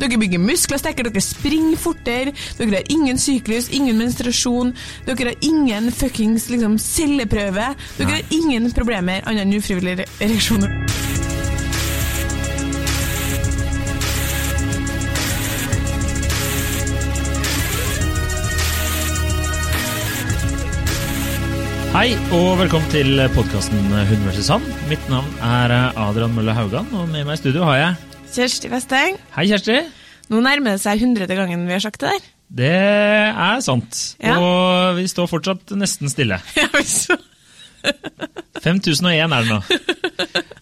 Dere bygger muskler sterkere, dere springer fortere, dere har ingen syklus, ingen menstruasjon, dere har ingen fuckings liksom, celleprøve, dere har ingen problemer annet enn ufrivillige ereksjoner. Hei og velkommen til podkasten Hund vs. hann. Mitt navn er Adrian Mølle Haugan, og med meg i studio har jeg Kjersti Vesteng, Hei, Kjersti. nå nærmer det seg hundrede gangen vi har sagt det der. Det er sant. Ja. Og vi står fortsatt nesten stille. Ja, vi så. 5001 er det nå.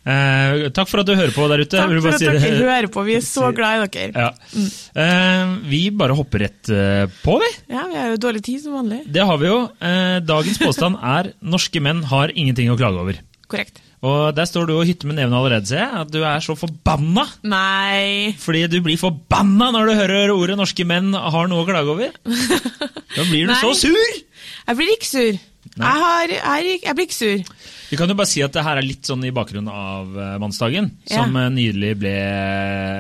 Eh, takk for at du hører på der ute. Takk for at dere hører på, vi er så glad i dere. Ja. Eh, vi bare hopper rett eh, på, vi. Ja, vi har jo dårlig tid som vanlig. Det har vi jo. Eh, dagens påstand er norske menn har ingenting å klage over. Korrekt. Og der står du og hytter med neven allerede, ser jeg. At du er så forbanna Nei Fordi du blir forbanna når du hører ordet 'norske menn har noe å klage over'. Da blir du så sur! Jeg blir ikke sur. Jeg, har, jeg, jeg blir ikke sur. Vi kan jo bare si at det her er litt sånn i bakgrunnen av eh, mannsdagen, Ja. som eh, nylig ble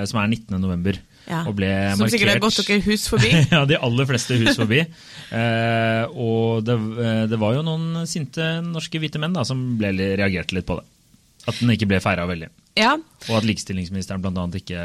Som er 19. november. Ja. Og ble Som markert sikkert har gått dere hus forbi. ja, de aller fleste hus forbi. Eh, og det, eh, det var jo noen sinte norske hvite menn da, som ble, reagerte litt på det. At den ikke ble feira veldig. Ja. Og at likestillingsministeren annet ikke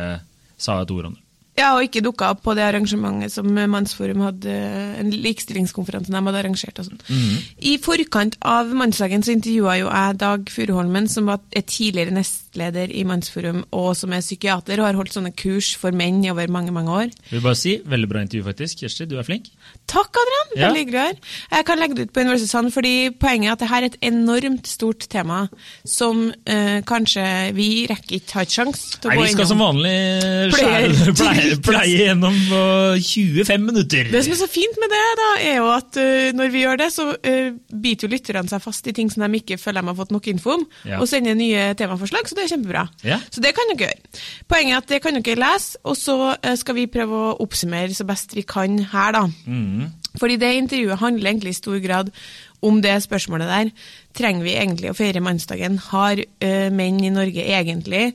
sa et ord om det. Ja, og ikke dukka opp på det arrangementet som Mannsforum hadde, en likestillingskonferanse de hadde arrangert. og sånt. Mhm. I forkant av Mannsdagen så intervjua jo jeg Dag Furuholmen, som var et tidligere nestleder i Mannsforum, og som er psykiater og har holdt sånne kurs for menn i over mange mange år. Jeg vil bare si, Veldig bra intervju, faktisk. Kjersti, du er flink. Takk, Adrian! Ja. Veldig hyggelig å høre. Jeg kan legge det ut på Universitetet, fordi poenget er at dette er et enormt stort tema som eh, kanskje vi rekker ikke har sjanse til å Nei, gå Vi skal som innom. vanlig skjære- pleie, pleie gjennom 25 minutter. Det som er så fint med det, da, er jo at uh, når vi gjør det, så uh, biter jo lytterne seg fast i ting som de ikke føler de har fått nok info om, Ja. og sender nye temaforslag, så det er kjempebra. Ja. Så det kan dere gjøre. Poenget er at det kan dere lese, og så uh, skal vi prøve å oppsummere så best vi kan her, da. Mm. Fordi det intervjuet handler egentlig i stor grad om det spørsmålet der. Trenger vi egentlig å feire mannsdagen? Har uh, menn i Norge egentlig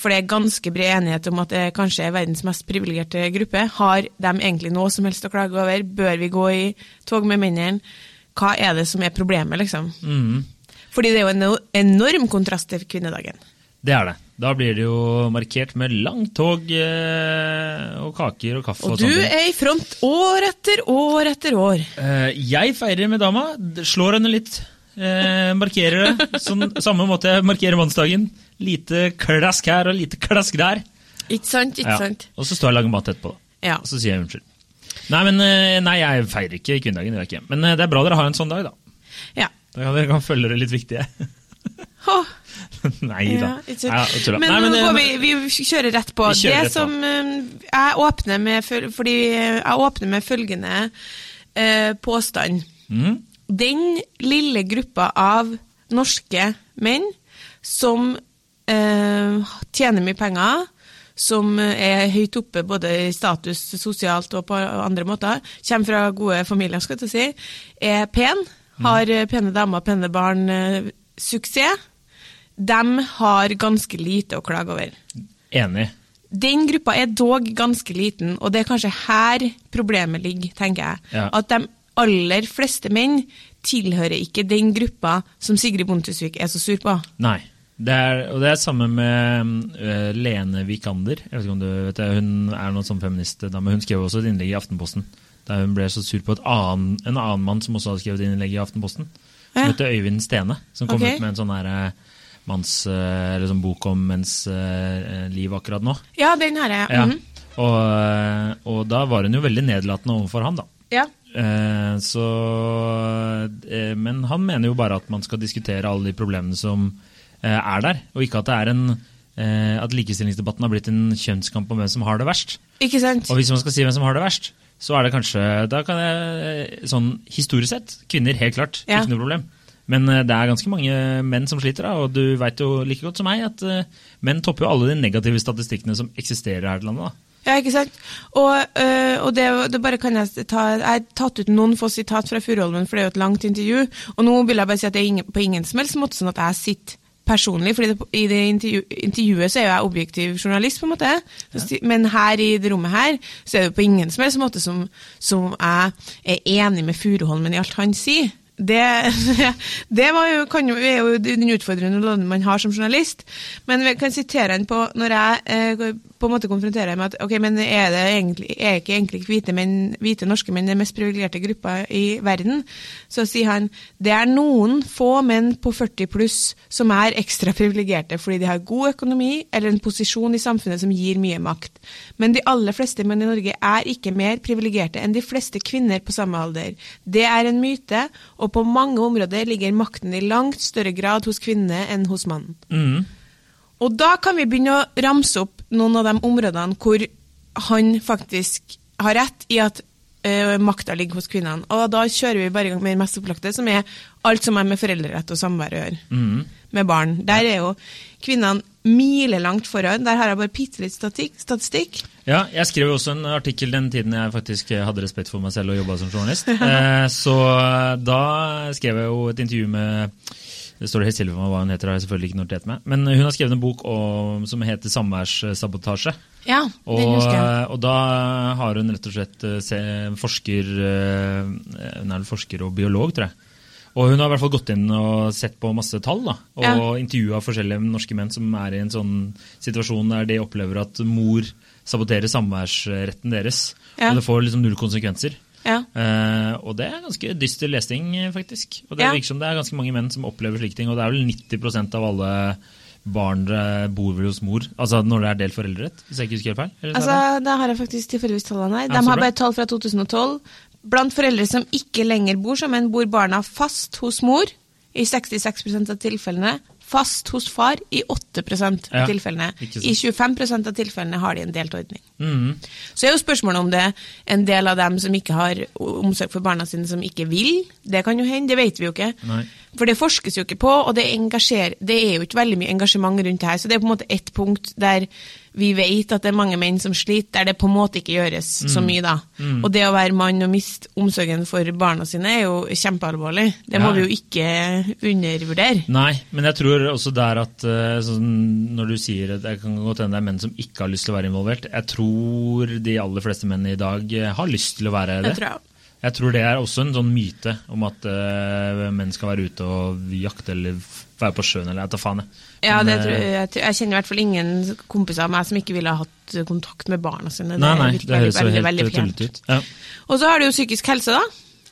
for det er ganske bred enighet om at det kanskje er verdens mest privilegerte gruppe. Har de egentlig noe som helst å klage over? Bør vi gå i tog med mennene? Hva er det som er problemet, liksom? Mm. Fordi det er jo en enorm kontrast til kvinnedagen. Det er det. Da blir det jo markert med langt tog eh, og kaker og kaffe. Og og du sånt. er i front år etter år etter år. Eh, jeg feirer med dama, slår henne litt. Eh, markerer det. Sånn, samme måte jeg markerer mannsdagen. Lite klask her og lite klask der. Ikke sant? Ikke Ja. sant? Og så står jeg og lager mat etterpå. Ja. Og så sier jeg unnskyld. Nei, men, eh, nei, jeg feirer ikke kvinnedagen. det ikke. Men eh, det er bra dere har en sånn dag, da. ja. Da kan dere kan følge dere litt viktige. Nei da. Ja, ja, men, Nei. Men nå eh, går vi, vi kjører rett på. Kjører det som jeg åpner med, fordi jeg åpner med følgende eh, påstand. mhm. Den lille gruppa av norske menn som eh, tjener mye penger, som er høyt oppe både i status sosialt og på andre måter, kommer fra gode familier, skal jeg si, er pen, har eh, pene damer, pene barn, eh, suksess, de har ganske lite å klage over. Enig. Den gruppa er dog ganske liten, og det er kanskje her problemet ligger, tenker jeg. Ja. At de aller fleste menn tilhører ikke den gruppa som Sigrid Bondesvik er så sur på. Nei. Det er, og det er samme med uh, Lene Vikander. Jeg vet ikke om du vet det, Hun er noen sånn feministdame. Hun skrev også et innlegg i Aftenposten der hun ble så sur på annen, en annen mann som også hadde skrevet innlegg i Aftenposten. Som Ja. heter Øyvind Stene. Som kom okay. ut med en sånn her, eh, manns, eh, eller sånn bok om menns uh, liv akkurat nå. Ja, den har jeg. Ja. Mhm. Og, og da var hun jo veldig nedlatende overfor han, da. ja. Eh, så, eh, men han mener jo bare at man skal diskutere alle de problemene som eh, er der, og ikke at det er en eh, at likestillingsdebatten har blitt en kjønnskamp om hvem som har det verst. Ikke sant? Og hvis man skal si hvem som har det verst, så er det kanskje Da kan jeg sånn historisk sett Kvinner, helt klart. Ja. Ikke noe problem. Men eh, det er ganske mange menn som sliter, da, og du veit jo like godt som meg at eh, menn topper jo alle de negative statistikkene som eksisterer her til landet. da. Ja, ikke sant? Og, øh, og det, det bare kan jeg ta Jeg har tatt ut noen få sitat fra Furuholmen, for det er jo et langt intervju. Og nå vil jeg bare si at det er ingen, på ingen som helst måte sånn at jeg sitter personlig, fordi det, i det intervju, intervjuet så er jo jeg objektiv journalist, på en måte. Ja. Men her i det rommet her, så er det på ingen som helst måte som, som jeg er enig med Furuholmen i alt han sier. Det, det var jo, kan jo, er jo den utfordrende rollen man har som journalist. Men jeg kan sitere han på når jeg eh, på en måte konfronterer med at ok, men er det egentlig, er ikke egentlig hvite, men, hvite norske menn den mest privilegerte gruppa i verden? Så sier han det er noen få menn på 40 pluss som er ekstra privilegerte fordi de har god økonomi eller en posisjon i samfunnet som gir mye makt. Men de aller fleste menn i Norge er ikke mer privilegerte enn de fleste kvinner på samme alder. Det er en myte, og på mange områder ligger makten i langt større grad hos kvinnene enn hos mannen. Mm. Og da kan vi begynne å ramse opp noen av de områdene hvor han faktisk har rett i at uh, makta ligger hos kvinnene. Og da kjører vi bare i gang med det mest opplagte, som er alt som har med foreldrerett og samvær å gjøre. Mm. Med barn. Der er jo kvinnene milelangt foran. Der har jeg bare bitte litt statistikk. Ja, jeg skrev jo også en artikkel den tiden jeg faktisk hadde respekt for meg selv og jobba som journalist. eh, så da skrev jeg jo et intervju med det står helt stille for meg hva hun heter, har jeg selvfølgelig ikke notert meg. Men hun har skrevet en bok om, som heter 'Samværssabotasje'. Ja, den Og, husker jeg. og da har hun rett og slett eh, se, forsker eh, Hun er forsker og biolog, tror jeg. Og hun har i hvert fall gått inn og sett på masse tall. da, Og Ja. intervjua forskjellige norske menn som er i en sånn situasjon der de opplever at mor saboterer samværsretten deres. Ja. Og det får liksom null konsekvenser. Ja. Uh, og det er ganske dyster lesing, eh, faktisk. Og det Ja. virker som det er ganske mange menn som opplever slike ting. Og det er vel 90% av alle barn bor vel hos mor. Altså når det er delt foreldrerett, hvis jeg ikke husker helt feil? Eller Altså, Da har jeg faktisk tilfeldigvis tallene her. De har bare tall fra 2012. Blant foreldre som ikke lenger bor sammen, bor barna fast hos mor i 66% av tilfellene. Fast hos far i 8 Ja, av tilfellene. I 25% av tilfellene har de en delt ordning. Mhm. Så er jo spørsmålet om det en del av dem som ikke har omsorg for barna sine, som ikke vil. Det kan jo hende, det vet vi jo ikke. Nei. For det forskes jo ikke på, og det, det er jo ikke veldig mye engasjement rundt det her. Så det er på en måte ett punkt der vi vet at det er mange menn som sliter, der det på en måte ikke gjøres så mye, da. Og det å være mann og miste omsorgen for barna sine er jo kjempealvorlig. Det må Ja. vi jo ikke undervurdere. Nei, men jeg tror også der at eh, sånn, når du sier at det kan godt hende det er menn som ikke har lyst til å være involvert, jeg tror de aller fleste menn i dag eh, har lyst til å være det. Jeg tror jeg. Jeg tror det er også en sånn myte om at uh, menn skal være ute og jakte eller være på sjøen eller jeg tar faen. jeg. Ja, det eh, tror jeg, jeg, jeg kjenner i hvert fall ingen kompiser av meg som ikke ville ha hatt kontakt med barna sine. Nei, nei, det høres jo helt eh, tullete ut. Ja. Og så har du jo psykisk helse, da.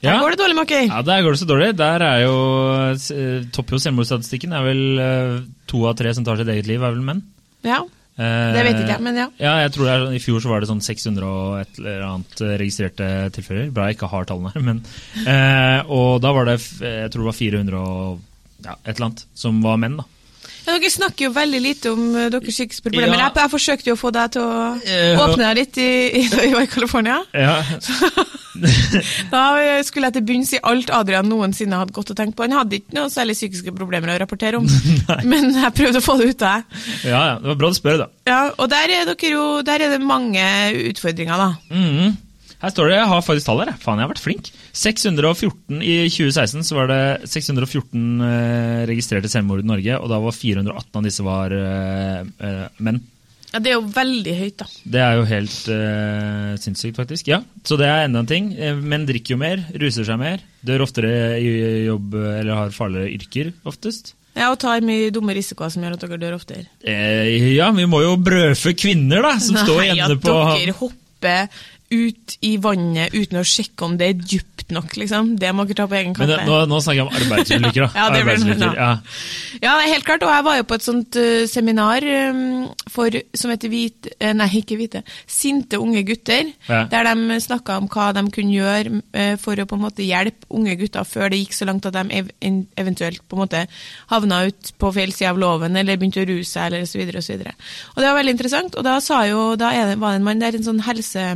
Der Ja. går det dårlig, Makkøy. ja, der går det så dårlig. Der er jo eh, topper jo selvmordsstatistikken. Det er vel eh, to av tre som tar sitt eget liv, er vel menn. Ja. Eh, Det vet ikke jeg, men ja. Ja, jeg tror det er, sånn- I fjor så var det sånn 600 og et eller annet eh, registrerte tilfeller. Bra jeg ikke har tallene her, men eh, Og da var det jeg tror det var 400 og ja, et eller annet som var menn, da. Ja, dere snakker jo veldig lite om uh, deres psykiske. Ja. Jeg, jeg forsøkte jo å få deg til å Eh, åpne deg litt i, i, i California. Ja, Da skulle jeg til bunns i alt Adrian noensinne hadde gått og tenkt på. Han hadde ikke noe særlig psykiske problemer å rapportere om, men jeg prøvde å få det ut av deg. ja, ja, det var bra du spør, da. Ja, og der er, jo, der er det mange utfordringer, da. Mhm. Her står det, jeg har faktisk tall her. Faen, jeg har vært flink. 614 I 2016 så var det 614 eh, registrerte selvmord i Norge, og da var 418 av disse var eh, eh, menn. Ja, Det er jo veldig høyt, da. Det er jo helt uh, sinnssykt, faktisk. Ja, Så det er enda en ting. Men Menn drikker jo mer, ruser seg mer, dør oftere i jobb eller har farligere yrker oftest. Ja, Og tar mye dumme risikoer som gjør at dere dør oftere. Eh, ja, vi må jo brødfø kvinner, da, som står Nei, at dere hopper ut i vannet uten å sjekke om det er dypt nok, liksom. Det må dere ta på egen Men det, kappe. nå, nå snakker jeg om arbeidsulykker, da. Ja, det Arbeidsulykker, ja. Ja, helt klart. Og jeg var jo på et sånt uh, seminar um, for, som heter hvite, eh, Nei, ikke hvite. Sinte unge gutter. Ja. Der de snakka om hva de kunne gjøre uh, for å på en måte hjelpe unge gutter før det gikk så langt at de ev eventuelt på en måte havna ut på feil side av loven eller begynte å ruse seg eller så videre og så videre. Og det var veldig interessant. Og da sa jo, da det, var det en mann der, en sånn helse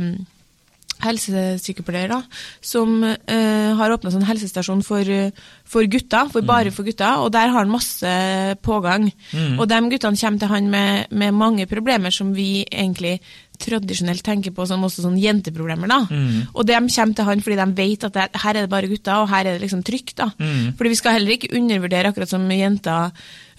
helsesykepleier da, som eh, har åpna sånn helsestasjon for, for gutter, for bare for gutter, og der har han masse pågang. Og de guttene kommer til han med, med mange problemer som vi egentlig tradisjonelt tenker på som også sånn jenteproblemer. da. Mm. Og de kommer til han fordi de vet at det, her er det bare gutter, og her er det liksom trygt. da. Mm. Fordi vi skal heller ikke undervurdere, akkurat som jenter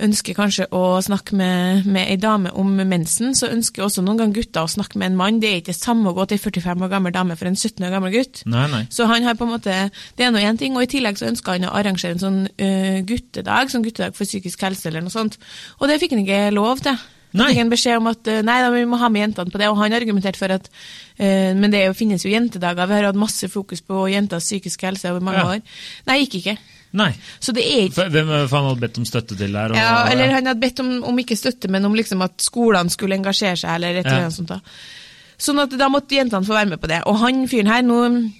ønsker kanskje å snakke med, med ei dame om mensen, så ønsker også noen ganger gutter å snakke med en mann. Det er ikke det samme å gå til ei 45 år gammel dame for en 17 år gammel gutt. Nei, nei. Så han har på en måte, det er nå én ting, og i tillegg så ønska han å arrangere en sånn uh, guttedag, sånn guttedag for psykisk helse eller noe sånt. Og det fikk han ikke lov til. Nei. Fikk en beskjed om at øh, nei, da, vi må ha med jentene på det, og han argumenterte for at øh, men det jo- finnes jo jentedager, vi har hatt masse fokus på jenters psykiske helse over mange Ja. år. Nei, gikk ikke. nei. Så det er ikke Hvem faen hadde bedt om støtte til der? og- ja, eller han hadde bedt om, om ikke støtte, men om liksom at skolene skulle engasjere seg, eller et eller Ja. annet sånt. da. Sånn at da måtte jentene få være med på det. Og han fyren her, nå,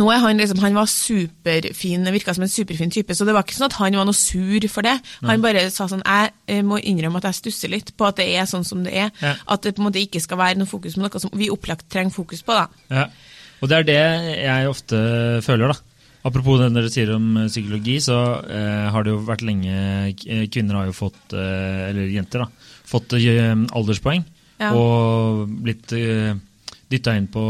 nå er han liksom, han var superfin, virka som en superfin type, så det var ikke sånn at han var noe sur for det. Han bare sa sånn, jeg eh, må innrømme at jeg stusser litt på at det er sånn som det er. Ja. At det på en måte ikke skal være noe fokus på noe som vi opplagt trenger fokus på. da. Ja. Og det er det jeg ofte føler, da. Apropos det dere sier om eh, psykologi, så eh, har det jo vært lenge Kvinner har jo fått, eh, eller jenter, da, fått eh, alderspoeng. Ja. Og blitt eh, dytta inn på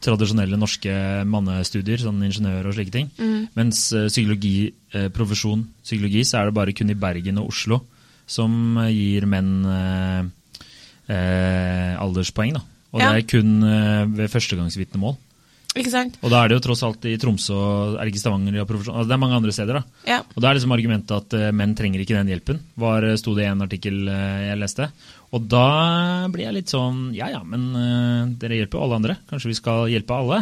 tradisjonelle norske mannestudier, sånn ingeniør og slike ting. Mens eh, psykologi, eh, profesjon psykologi, så er det bare kun i Bergen og Oslo som eh, gir menn eh, eh, alderspoeng. da. Og Ja. det er kun ved førstegangsvitnemål. Ikke sant? Og da er det jo tross alt i Tromsø er det ikke Stavanger ja, altså Det er mange andre steder. da. Ja. Og da er liksom argumentet at menn trenger ikke den hjelpen, var, sto det i en artikkel jeg leste. Og da blir jeg litt sånn Ja ja, men uh, dere hjelper jo alle andre. Kanskje vi skal hjelpe alle?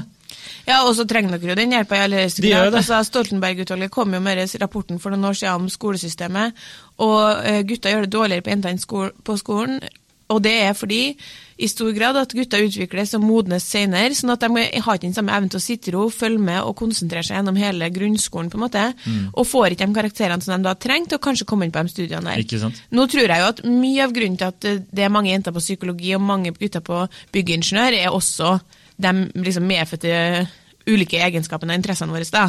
Ja, og så trenger dere jo den hjelpa i aller høyeste De grad. Altså, Stoltenberg-utvalget kom jo med rapporten for noen år siden om skolesystemet, og uh, gutta gjør det dårligere på jentene på skolen. Og det er fordi i stor grad at gutter utvikles og modnes senere, sånn at de har ikke den samme evnen til å sitte i ro, følge med og konsentrere seg gjennom hele grunnskolen, på en måte, Mm. og får ikke de karakterene som de da trengte, og kanskje komme inn på de studiene der. Ikke sant? Nå tror jeg jo at mye av grunnen til at det er mange jenter på psykologi og mange gutter på byggingeniør, er også de liksom medfødte ulike egenskapene og interessene våre. da.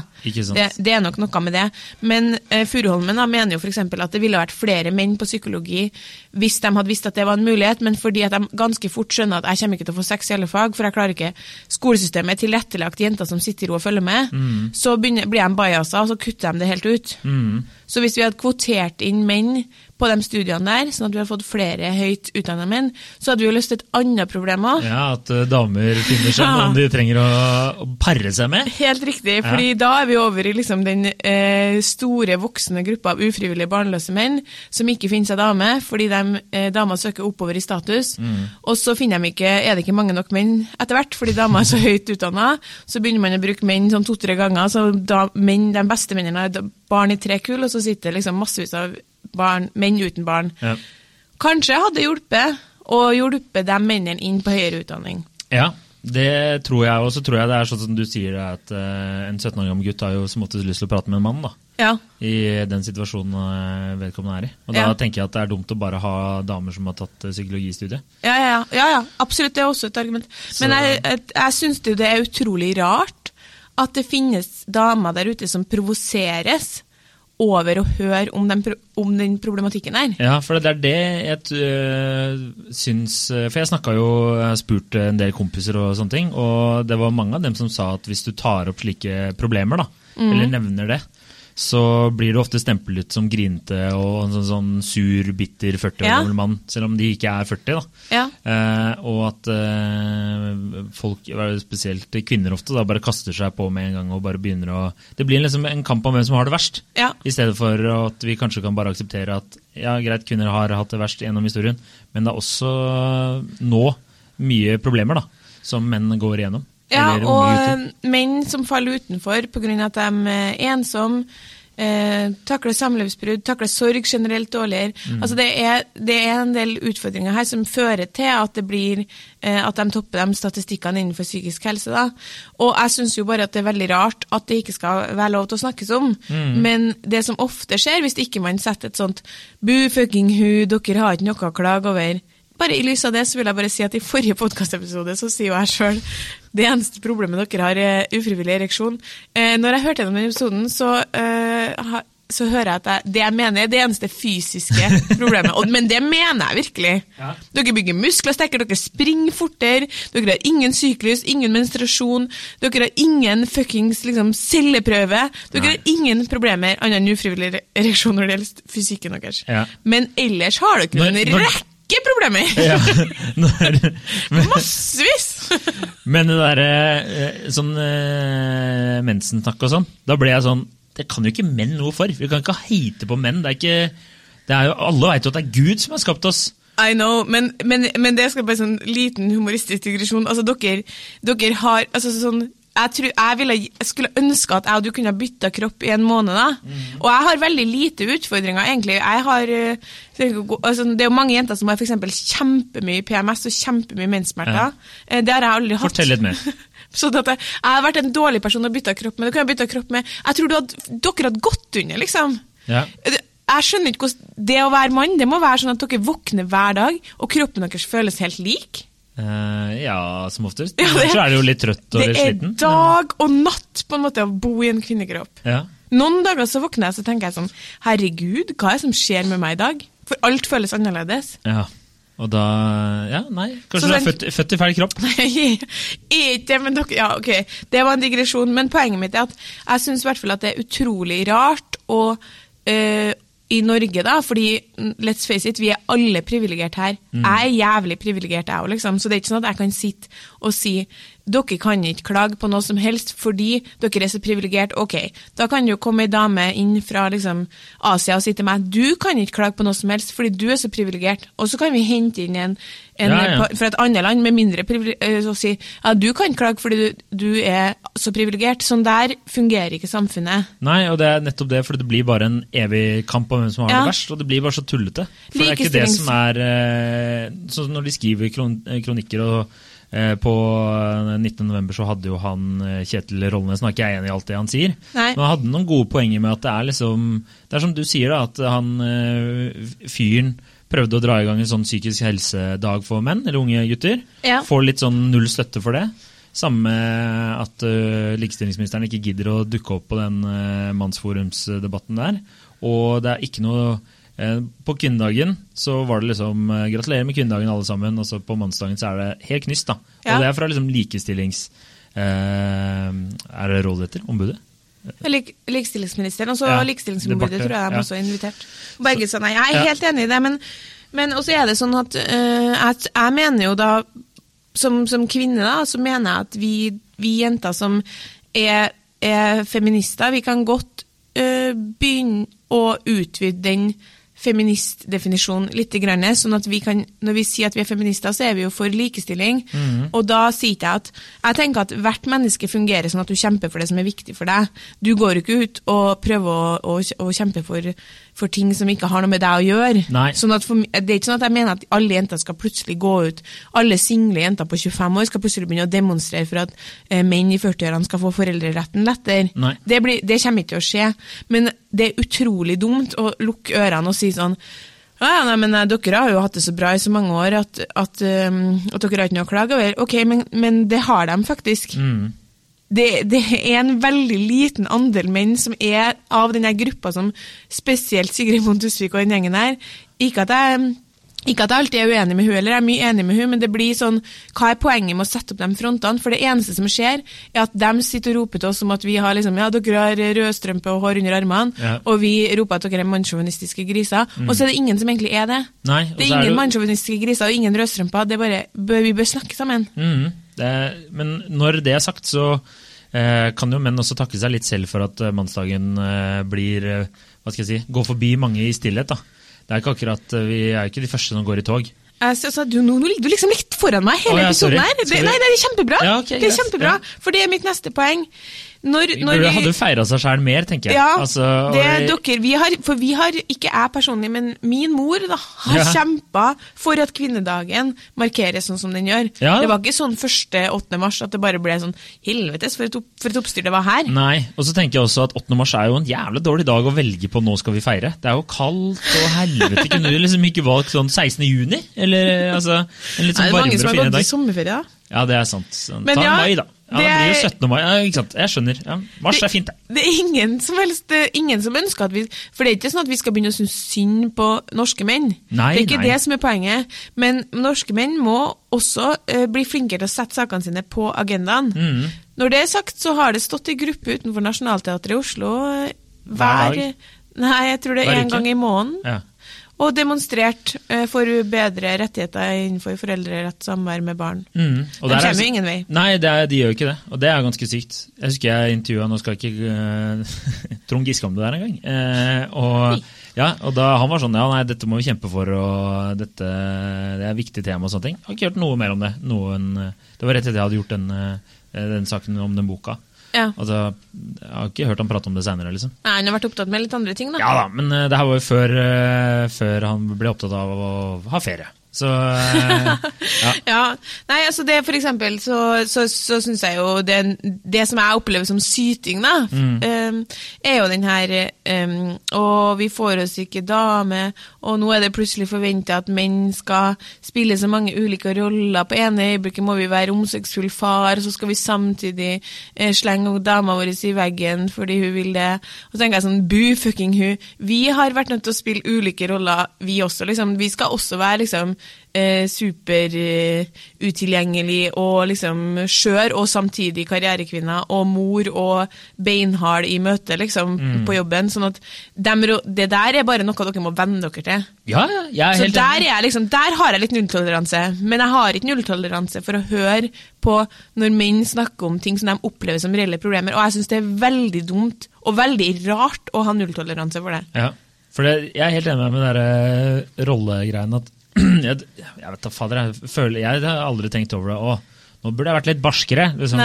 Det, det er nok noe med det. Men eh, Furuholmen da, mener jo f.eks. at det ville vært flere menn på psykologi hvis de hadde visst at det var en mulighet, men fordi at de ganske fort skjønner at jeg kommer ikke til å få sex i alle fag, for jeg klarer ikke Skolesystemet er tilrettelagt jenter som sitter i ro og følger med, Mm. så begynner, blir de bajasa, og så kutter de det helt ut. Så hvis vi hadde kvotert inn menn på de studiene der, sånn at vi hadde fått flere høyt utdanna menn, så hadde vi jo løst et annet problem òg. Ja, At eh, damer finner seg noen de trenger å, å pare seg med? Helt riktig, fordi da er vi over i liksom den eh, store, voksne gruppa av ufrivillig barnløse menn som ikke finner seg dame, fordi de, eh, damer søker oppover i status. Og så finner de ikke, er det ikke mange nok menn etter hvert, fordi damer er så høyt utdanna. Så begynner man å bruke menn sånn to-tre ganger. så da, menn, De beste mennene har barn i tre kull, og så sitter liksom massevis av barn, menn uten barn. Ja. Kanskje hadde hjulpet å hjulpe de mennene inn på høyere utdanning. Ja, det tror jeg. Og så tror jeg det er sånn som du sier, at eh, en 17 år gammel gutt har jo som oftest lyst til å prate med en mann. da. Ja, I den situasjonen eh, vedkommende er i. Og da Ja. tenker jeg at det er dumt å bare ha damer som har tatt eh, psykologistudiet. Ja, ja, ja, ja, ja, absolutt. Det er også et argument. Men Så- jeg, jeg, jeg syns det er utrolig rart at det finnes damer der ute som provoseres over å høre om den, om den problematikken her. Ja, for det er det jeg øh, syns øh, For jeg snakka jo spurte en del kompiser og sånne ting, og det var mange av dem som sa at hvis du tar opp slike problemer, da, Mm. eller nevner det, så blir du ofte stemplet som grinete og en sånn, sånn sur, bitter 40 år Ja. mann, selv om de ikke er 40. da. Ja. Eh, og at eh, folk, spesielt kvinner ofte, da bare kaster seg på med en gang og bare begynner å Det blir liksom en kamp om hvem som har det verst, Ja. i stedet for at vi kanskje kan bare akseptere at ja, greit, kvinner har hatt det verst gjennom historien, men det er også nå mye problemer da, som menn går igjennom. Ja, og eh, menn som faller utenfor pga. at de er ensomme, eh, takler samlivsbrudd, takler sorg generelt dårligere. Mm. Altså det, er, det er en del utfordringer her som fører til at det blir eh, at de topper de statistikkene innenfor psykisk helse. Da. Og jeg syns jo bare at det er veldig rart at det ikke skal være lov til å snakkes om. Mm. Men det som ofte skjer, hvis ikke man setter et sånt bu fucking hu, dere har ikke noe å klage over. Bare I lys av det så vil jeg bare si at i forrige podkastepisode så sier jo jeg sjøl det eneste problemet dere har, er ufrivillig ereksjon. Eh, når jeg hørte gjennom den episoden, så eh, så hører jeg at jeg, det jeg mener er det eneste fysiske problemet. Og, men det mener jeg virkelig. Ja. Dere bygger muskler sterkere, dere springer fortere, dere har ingen syklus, ingen menstruasjon, dere har ingen fuckings liksom, celleprøve. Dere Nei. har ingen problemer annet enn ufrivillig ereksjon når det gjelder fysikken deres. Ja. Men ellers har dere Når- en når- rekke problemer! Ja, når, men, Massevis! men det derre eh, sånn eh, mensensnakk og sånn, da ble jeg sånn Det kan jo ikke menn noe for. Vi kan ikke heite på menn. Det er ikke det er jo, Alle vet jo at det er Gud som har skapt oss. I know, men, men, men det skal bare sånn liten humoristisk digresjon. Altså, dere, dere har altså, sånn jeg, tror, jeg, ville, jeg skulle ønske at jeg og du kunne bytta kropp i en måned. da. Og jeg har veldig lite utfordringer, egentlig. Jeg har, eh, altså, det er jo mange jenter som har eksempel kjempemye PMS og kjempemye menssmerter. Ja. Det har jeg aldri hatt. Fortell litt mer. sånn at jeg, jeg har vært en dårlig person å bytte kropp med. Det kan bytte kropp med. Jeg tror du hadde, dere hadde gått under, liksom. Ja. Jeg skjønner ikke hvordan Det å være mann, det må være sånn at dere våkner hver dag, og kroppen deres føles helt lik. Eh, ja, som oftest. Ja, det- så er du jo litt trøtt og Det er dag og natt på en måte å bo i en kvinnekropp. Ja. Noen dager så våkner jeg så tenker jeg sånn Herregud, hva er det som skjer med meg i dag? For alt føles annerledes. ja. Og da Ja, nei. Kanskje Så du er den- født, født i feil kropp. Nei, ikke men dere, ja, ok, Det var en digresjon, men poenget mitt er at jeg syns det er utrolig rart å eh, i Norge, da, fordi mm, let's face it, vi er alle privilegert her. Jeg er jævlig privilegert, jeg òg, liksom. Så det er ikke sånn at jeg kan sitte og si dere kan ikke klage på noe som helst fordi dere er så privilegert. Ok, da kan jo komme ei dame inn fra liksom, Asia og si til meg du kan ikke klage på noe som helst fordi du er så privilegert. Og så kan vi hente inn en, en Ja, ja. fra et annet land med mindre privilegert og si ja, du kan klage fordi du, du er så privilegert. Sånn der fungerer ikke samfunnet. Nei, og det er nettopp det, for det blir bare en evig kamp om hvem som har Ja. det verst. Og det blir bare så tullete. For det er ikke det som er eh, Sånn når de skriver kron kronikker og eh, på 19. november så hadde jo han eh, Kjetil Rollnes, nå er ikke jeg enig i alt det han sier, Nei. men han hadde noen gode poenger med at det er liksom Det er som du sier, da, at han eh, fyren prøvde å dra i gang en sånn psykisk helsedag for menn, eller unge gutter. Ja. Får litt sånn null støtte for det. Samme at uh, likestillingsministeren ikke gidder å dukke opp på den uh, mannsforumsdebatten der. Og det er ikke noe eh, På kvinnedagen så var det liksom eh, Gratulerer med kvinnedagen, alle sammen. Og så på mannsdagen så er det helt knyst. da. Ja. Og det er fra liksom likestillings... eh, er det rådet etter? Ombudet? Lik, likestillingsministeren, og så Ja, likestillingsombudet tror jeg de ja. også invitert. Begge sa nei. Jeg er helt enig i det, men, men også er det sånn at uh, jeg, jeg mener jo da, som, som kvinne, da, så mener jeg at vi, vi jenter som er, er feminister, vi kan godt uh, begynne å utvide den feministdefinisjonen litt, grann, sånn at vi kan, når vi sier at vi er feminister, så er vi jo for likestilling. Og da sier ikke jeg at Jeg tenker at hvert menneske fungerer sånn at du kjemper for det som er viktig for deg. Du går ikke ut og prøver å, å, å kjempe for, for ting som ikke har noe med deg å gjøre. Nei. Sånn at for, det er ikke sånn at jeg mener at alle jenter skal plutselig gå ut Alle single jenter på 25 år skal plutselig begynne å demonstrere for at eh, menn i 40-årene skal få foreldreretten lettere. Det, blir, det kommer ikke til å skje. Men det er utrolig dumt å lukke ørene og si sånn ja, nei, men eh, Dere har jo hatt det så bra i så mange år at, at, um, at dere har ikke noe å klage over. Ok, men, men det har de faktisk. Mm. Det, det er en veldig liten andel menn som er av denne gruppa som spesielt Sigrid Montusvik og den gjengen her. Ikke at jeg ikke at jeg alltid er uenig med hun, eller jeg er mye enig med hun, men det blir sånn, hva er poenget med å sette opp de frontene? For det eneste som skjer, er at de sitter og roper til oss om at vi har liksom, ja, dere har rødstrømpe og hår under armene, Ja. og vi roper at dere er mannssjåvinistiske griser. Og så er det ingen som egentlig er det. Nei, det er er ingen du... mannssjåvinistiske griser og ingen rødstrømper. Det er bare, vi bør snakke sammen. Mm. det, men når det er sagt, så eh, kan jo menn også takke seg litt selv for at eh, mannsdagen eh, blir eh, Hva skal jeg si Går forbi mange i stillhet. da. Det er ikke akkurat, eh, Vi er ikke de første som går i tog. Altså, du, nå, ligger du liksom litt foran meg hele oh, ja, episoden her. Det, nei, det er kjempebra. Ja, okay, det er kjempebra, Ja. For det er mitt neste poeng. Når, når burde hadde feira seg sjæl mer, tenker jeg. Ja, Altså, det dukker. vi har, for vi har, ikke jeg personlig, men min mor da, har Ja. kjempa for at kvinnedagen markeres sånn som den gjør. Ja. Det var ikke sånn første 8. mars at det bare ble sånn helvetes for et, opp, for et oppstyr det var her. Nei, og så tenker jeg også at 8. mars er jo en jævlig dårlig dag å velge på nå skal vi feire. Det er jo kaldt og helvete. Kunne du liksom ikke valgt sånn 16. juni? Eller altså en litt Det sånn er mange som har gått i sommerferie, da. Ja, det er sant. Så, Men Ta ja, mai, da. Ja, Det det blir jo er- 17. mai. Ja, ikke sant. Jeg skjønner. Ja, mars er fint, det. Det er ingen som helst, det er ingen som ønsker at vi For det er ikke sånn at vi skal begynne å synes synd på norske menn. Nei, det er ikke nei. det som er poenget. Men norske menn må også uh, bli flinkere til å sette sakene sine på agendaen. Mm. Når det er sagt, så har det stått i gruppe utenfor Nationaltheatret i Oslo eh, Hver hver? Nei, jeg tror det er en gang i måneden. Ja. Og demonstrert eh, for bedre rettigheter innenfor foreldrerett samvær med barn. Mm. Og De der er- kommer jo ingen vei. Nei, det er, de gjør jo ikke det. Og det er ganske sykt. Jeg husker jeg intervjua Nå skal jeg ikke uh, Trond Giske om det der en gang. Eh, og, ja, og da han var sånn Ja, nei, dette må vi kjempe for, og dette det er et viktig tema og sånne ting. Jeg har ikke hørt noe mer om det. Noen, det var rett etter jeg hadde gjort den, den saken om den boka. Ja. Altså, jeg har ikke hørt han prate om det seinere, liksom. Nei, han har vært opptatt med litt andre ting, da. Ja da, men uh, det her var jo før, uh, før han ble opptatt av å ha ferie. Så ja. Ja, nei, altså det for eksempel, så, så, så syns jeg jo det, det som jeg opplever som syting, da, mm. er jo den her um, Å, vi får oss ikke dame, og nå er det plutselig forventa at menn skal spille så mange ulike roller. På ene øyeblikket må vi være omsorgsfull far, så skal vi samtidig eh, slenge dama vår i veggen fordi hun vil det. Og så tenker jeg sånn, boo fucking hun. Vi har vært nødt til å spille ulike roller, vi også. liksom. Vi skal også være liksom eh, superutilgjengelig og liksom skjør, og samtidig karrierekvinne og mor og beinhard i møte liksom, på jobben. sånn at dem det der er bare noe dere må venne dere til. ja, ja, jeg er Så der, er jeg liksom, der har jeg litt nulltoleranse, men jeg har ikke nulltoleranse for å høre på når menn snakker om ting som de opplever som reelle problemer, og jeg syns det er veldig dumt og veldig rart å ha nulltoleranse for det. Ja, for det, jeg er helt enig med den der rollegreien at jeg, jeg vet da fader, jeg føler Jeg har aldri tenkt over det. Å, nå burde jeg vært litt barskere. Liksom,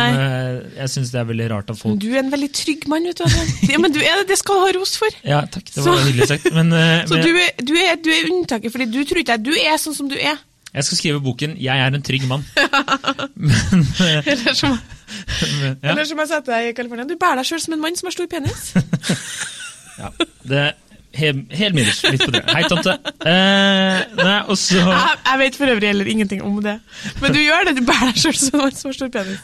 jeg syns det er veldig rart at folk du er en veldig trygg mann, vet du. Ja, men du er, det skal du ha ros for. Ja, takk, det Så- var hyggelig sagt. Men, eh, Så men du er, du er, du er unntaket, fordi du tror ikke at du er sånn som du er. jeg skal skrive boken 'Jeg er en trygg mann'. men, eh, Eller som, men, ja, eller som jeg sa til deg i California, du bærer deg sjøl som en mann som har stor penis. ja, det Helt, helt middels. Litt på det. Hei, tante. Eh, nei, og så Jeg, jeg vet for øvrig heller ingenting om det. Men du gjør det, du bærer deg sjøl som en så stor penis.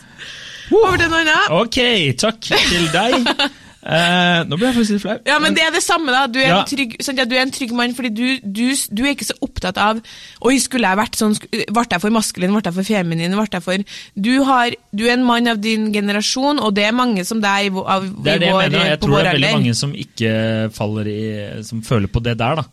Over til noen annen. Ok, takk til deg. Eh, nå ble jeg faktisk litt flau. Ja, men det er det samme, da. Du er, Ja. en, trygg, sant, ja, du er en trygg mann fordi du, du, du er ikke så opptatt av Oi, skulle jeg vært sånn, ble jeg for maskulin, ble jeg for feminin, ble jeg for du, har, du er en mann av din generasjon, og det er mange som deg av, Det er det jeg vår, mener. Jeg tror det er veldig mange som ikke faller i Som føler på det der, da.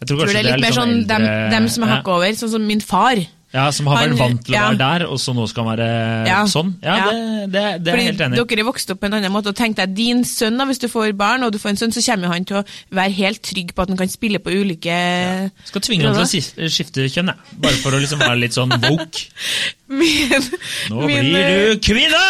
Jeg tror tror kanskje det er litt mer sånn dem, eldre- dem som er hakket over, sånn som min far. Ja, som har Han- vært vant til å ja. være der, og så nå skal han være Ja. sånn. Ja, Ja. det, det, det er jeg helt enig i. dere er vokst opp på en annen måte, og tenk deg din sønn, da, hvis du får barn, og du får en sønn, så kommer han til å være helt trygg på at han kan spille på ulike Skal tvinge han til å skifte kjønn, jeg. Bare for å liksom være litt sånn woke. Min, Nå min, blir eh, du kvinne!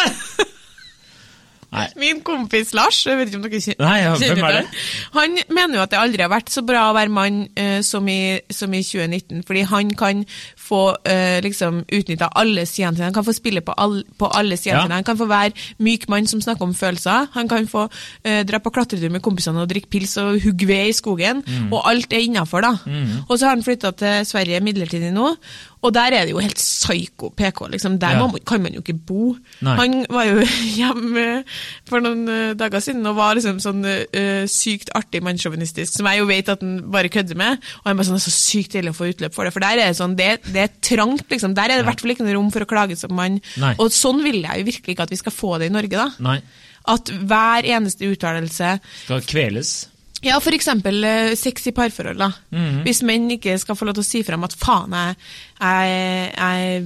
Nei. Min kompis Lars, jeg vet ikke om dere kjenner Nei, ja, hvem er det? Han mener jo at det aldri har vært så bra å være mann uh, som, i, som i 2019, fordi han kan få uh, liksom utnytta alle sidene sine. Han kan få spille på, all, på alle sidene Ja. sine. Han kan få være myk mann som snakker om følelser. Han kan få eh, dra på klatretur med kompisene og drikke pils og hugge ved i skogen. Mm. Og alt er innafor, da. Og så har han flytta til Sverige midlertidig nå, og der er det jo helt psyko PK. liksom. Der Ja. kan man jo ikke bo. Nei. Han var jo hjemme for noen eh, dager siden og var liksom sånn uh, sykt artig mannssjåvinistisk, som jeg jo vet at han bare kødder med. Og han bare sånn, det er så sykt deilig å få utløp for det, for der er det sånn, det, det er trangt, liksom. Der er det i hvert fall ikke noe rom for å klage som mann. Nei. Og sånn vil jeg jo virkelig ikke at vi skal få det i Norge, da. Nei. At hver eneste uttalelse Skal kveles. ja, eksempel eh, sex i parforhold. da. Mhm. Hvis menn ikke skal få lov til å si frem at faen, jeg, jeg, jeg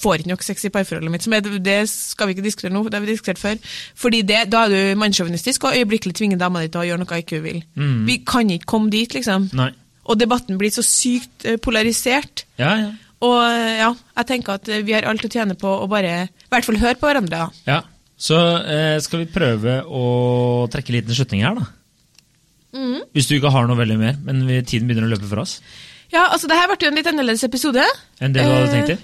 får ikke nok sex i parforholdet mitt. Som er, det skal vi ikke diskutere nå, det har vi diskutert før. Fordi det, Da er du mannssjåvinistisk og øyeblikkelig tvinger dama di til å gjøre noe ikke hun vil. Mhm. Vi kan ikke komme dit, liksom. Nei. Og debatten blir så sykt eh, polarisert. Ja, ja. Og eh, ja, jeg tenker at eh, vi har alt å tjene på å bare i hvert fall høre på hverandre. da. ja. Så eh, skal vi prøve å trekke en liten slutning her, da. Mm. Hvis du ikke har noe veldig mer, men vi, tiden begynner å løpe fra oss. Ja, altså det her ble jo en litt annerledes episode. Enn det du hadde Eh, tenkt til?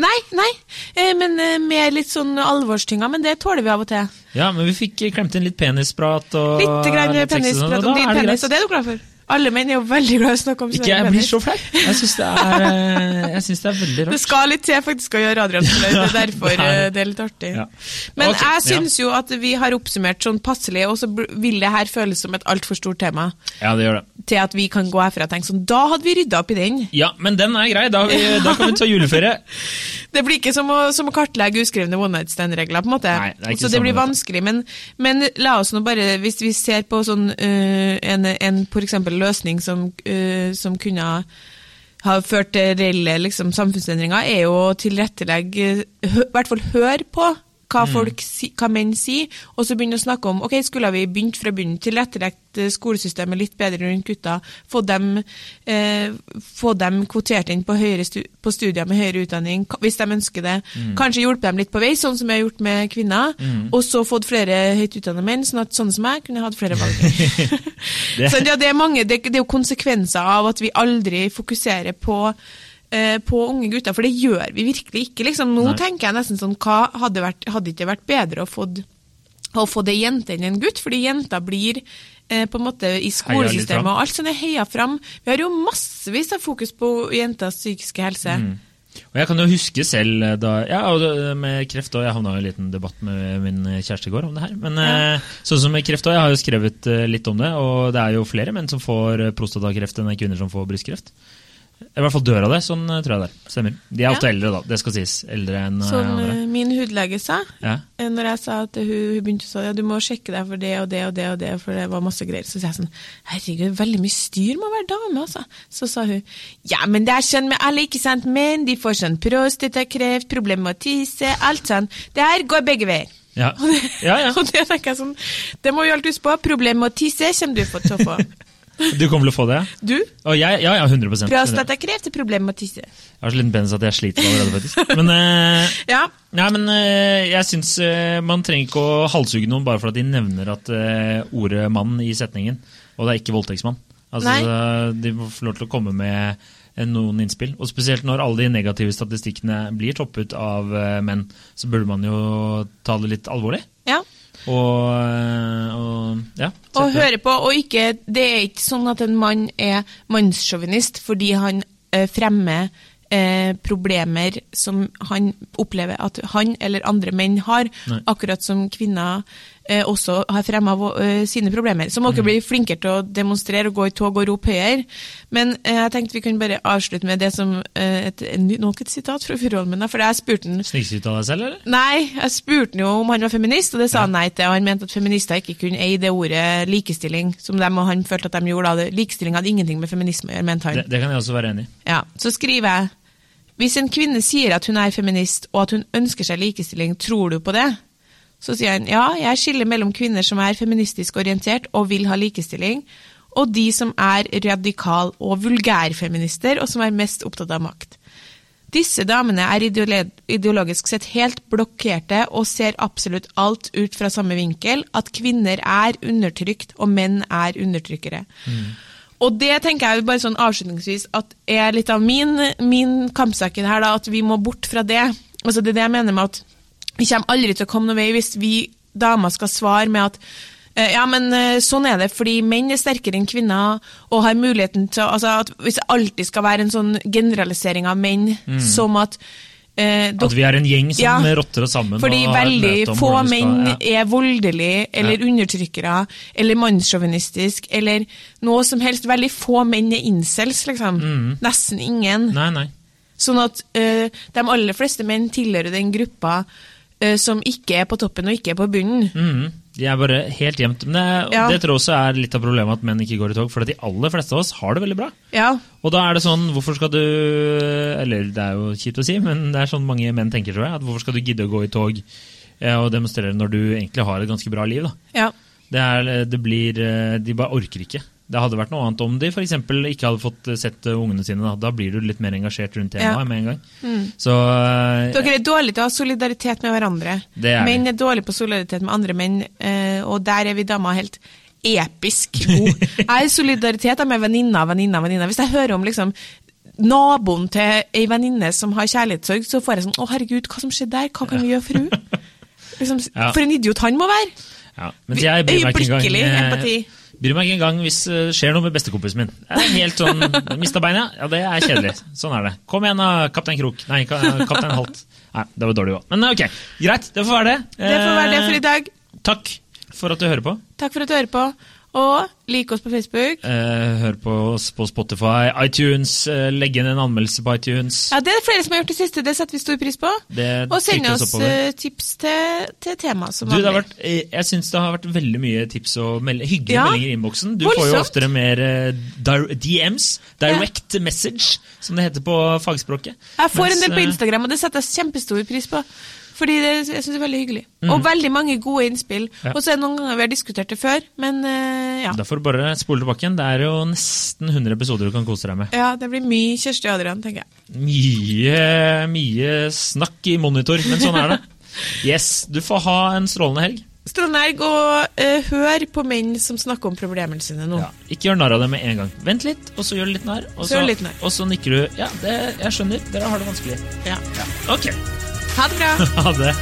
Nei, nei, eh, men med litt sånn alvorstynga, men det tåler vi av og til. Ja, men vi fikk klemt inn litt penisprat og Litt grann litt penisprat om din penis, og det er du glad for? Alle menn er jo veldig glad i å snakke om Ikke, Sverre jeg blir så flau. Jeg syns det, eh, det er veldig rart. Det skal litt til faktisk å gjøre Adrian flau, det er derfor det er- eh, det er litt artig. Ja. Men okay, jeg syns jo at vi har oppsummert sånn passelig, og så vil det her føles som et altfor stort tema Ja, det gjør det. til at vi kan gå herfra og tenke sånn Da hadde vi rydda opp i den. Ja, men den er grei. Da, vi, da kan vi ta juleferie. Det blir ikke som å, som å kartlegge uskrevne one night stand-regler, på en måte. Nei, det er ikke så det blir vanskelig. Men, men la oss nå bare, hvis vi ser på sånn øh, en, en for eksempel løsning som, uh, som kunne ha ført til reelle liksom, samfunnsendringer, er jo å tilrettelegge I hvert fall høre på hva, Mm. folk hva menn sier, og så begynne å snakke om ok, skulle vi begynt fra bunnen, tilrettelagt eh, skolesystemet litt bedre rundt gutta, få dem, eh, få dem kvotert inn på, høyere på studier med høyere utdanning, hvis de ønsker det. Mm. Kanskje hjelpe dem litt på vei, sånn som vi har gjort med kvinner, og så fått flere høyt utdannede menn, sånn at sånne som meg kunne hatt flere valg. Det- Så ja, det, er mange, det, det er jo konsekvenser av at vi aldri fokuserer på, på unge gutter, for det gjør vi virkelig ikke. Liksom. Nå Nei. tenker jeg nesten sånn, hva hadde, vært, hadde ikke vært bedre å få å få det jente enn en gutt, fordi jenter blir eh, på en måte i skolesystemet og alt sånt er heia fram. Vi har jo massevis av fokus på jenters psykiske helse. Mm. Og jeg kan jo huske selv eh, da Ja, med kreft òg. Jeg havna i en liten debatt med min kjæreste i går om det her. Men Ja. eh, sånn som med kreft også, jeg har jo skrevet eh, litt om det. Og det er jo flere menn som får eh, prostatakreft enn er kvinner som får brystkreft. I hvert fall dør av det. Sånn eh, tror jeg det er. Stemmer. De er ofte Ja. eldre, da. Det skal sies. Eldre enn andre. Som andre. eh, min hudlege sa, Ja. Eh, Når jeg sa at hun, hun begynte å si ja, du må sjekke deg for det og det og det, og det, for det var masse greier, så sa jeg sånn herregud, veldig mye styr med å være dame, altså. Så sa hun ja, men det er sånn med alle, ikke sant, menn de får sånn prostatakreft, problemer med å tisse, alt sånn. Det her går begge veier. Ja. Og det, Ja, ja. og det tenker jeg sånn, det må vi alltid huske på, problemer med å tisse kommer du til å få. Du kommer til å få det? Du, Og jeg, ja, ja, 100% Jeg prostatakreft er problemet med å tisse. har så liten penis at jeg sliter allerede, faktisk. Men uh, Ja, Nei, men uh, jeg syns uh, man trenger ikke å halshugge noen bare for at de nevner at ordet 'mann' i setningen, og det er ikke voldtektsmann. Altså. De må få lov til å komme med noen innspill. Og spesielt når alle de negative statistikkene blir toppet av menn, så burde man jo ta det litt alvorlig. ja. Og, og. Og sette- på, og ikke, det er ikke sånn at en mann er mannssjåvinist fordi han eh, fremmer eh, problemer som han opplever at han eller andre menn har, Nei. akkurat som kvinner også har fremma eh, sine problemer. Så må dere bli flinkere til å demonstrere og gå i tog og rope høyere. Men eh, jeg tenkte vi kunne bare avslutte med det som eh, et, nok et sitat fra Furuholmen, for jeg spurte han Snikskryt av deg selv, eller? Nei, jeg spurte han jo om han var feminist, og det sa han nei til. Og han mente at feminister ikke kunne eie det ordet likestilling, som de, og han følte at de gjorde. Likestilling hadde ingenting med feminisme å gjøre, mente han. Det, det kan jeg også være enig i. Ja, Så skriver jeg Hvis en kvinne sier at hun er feminist, og at hun ønsker seg likestilling, tror du på det? Så sier han ja, jeg skiller mellom kvinner som er feministisk orientert og vil ha likestilling, og de som er radikal- og vulgærfeminister, og som er mest opptatt av makt. Disse damene er ideologisk sett helt blokkerte og ser absolutt alt ut fra samme vinkel, at kvinner er undertrykt og menn er undertrykkere. Og det tenker jeg bare sånn avslutningsvis at er litt av min, min kampsak her, da, at vi må bort fra det. Altså Det er det jeg mener med at vi kommer aldri til å komme noen vei hvis vi damer skal svare med at eh, ja, men eh, sånn er det, fordi menn er sterkere enn kvinner og har muligheten til altså at Hvis det alltid skal være en sånn generalisering av menn som at eh, At vi er en gjeng som Ja. rotter oss sammen. fordi veldig få menn ja. er voldelige eller undertrykkere eller mannssjåvinistisk eller noe som helst. Veldig få menn er incels, liksom. Nesten ingen. Nei, nei. Sånn at eh, de aller fleste menn tilhører den gruppa som ikke er på toppen og ikke er på bunnen. Mm. De er bare helt jevnt. Men det, Ja. det tror jeg også er litt av problemet at menn ikke går i tog. For de aller fleste av oss har det veldig bra. Ja. Og da er det sånn, hvorfor skal du Eller det er jo kjipt å si, men det er sånn mange menn tenker, tror jeg. At hvorfor skal du gidde å gå i tog eh, og demonstrere når du egentlig har et ganske bra liv? da. ja. Det, er, det blir eh, De bare orker ikke. Det hadde vært noe annet om de for eksempel ikke hadde fått eh, sett eh, ungene sine. Da, da blir du litt mer engasjert rundt temaet Ja. med en gang. Så eh, Dere er dårlige til å ha solidaritet med hverandre. Det er menn er dårlige på solidaritet med andre menn, og der er vi damer helt episk gode. Jeg er solidaritet med venninner, venninner, venninner. Hvis jeg hører om liksom naboen til ei venninne som har kjærlighetssorg, så får jeg sånn Å, herregud, hva som skjedde der? Hva kan vi gjøre for henne? Liksom, Ja. For en idiot han må være! ja. Øyeblikkelig empati. Bryr meg ikke engang hvis det skjer noe med bestekompisen min. Jeg er helt sånn, Mista beina? Ja, det er kjedelig. Sånn er det. Kom igjen, da, kaptein Krok. Nei, kaptein Halt. Nei, det var dårlig òg. Men ok, greit. Det får være det. Det får være det for i dag. Takk for at du hører på. Takk for at du hører på. Og like oss på Facebook. Eh, hør på oss på Spotify, iTunes. Eh, legg inn en anmeldelse på iTunes. Ja, Det er flere som har gjort det siste. Det setter vi stor pris på. og send oss, oss uh, tips til, til tema som vanlig. Vært, eh, jeg syns det har vært veldig mye tips og meld hyggelige ja, meldinger i innboksen. Du voldsomt. får jo oftere mer uh, DMs, direct ja. message, som det heter på fagspråket. Jeg får Mens, en del på Instagram, og det setter jeg kjempestor pris på. Fordi det, jeg synes det er veldig hyggelig. Mm. Og veldig mange gode innspill. Ja. Og så er det noen ganger vi har diskutert det før, men uh, ja. Da får du bare spole tilbake igjen. Det er jo nesten 100 episoder du kan kose deg med. Ja, det blir mye Kjersti Adrian, tenker jeg. Mye, mye snakk i monitor, men sånn er det. Yes, du får ha en strålende helg. Strålende helg, og uh, hør på menn som snakker om problemene sine nå. Ja, ikke gjør narr av det med en gang. Vent litt, og så gjør du litt narr. Og så, så, og så nikker du. Ja, det, jeg skjønner, dere har det vanskelig. Ja. ja. Ok. Ha det bra. ha det.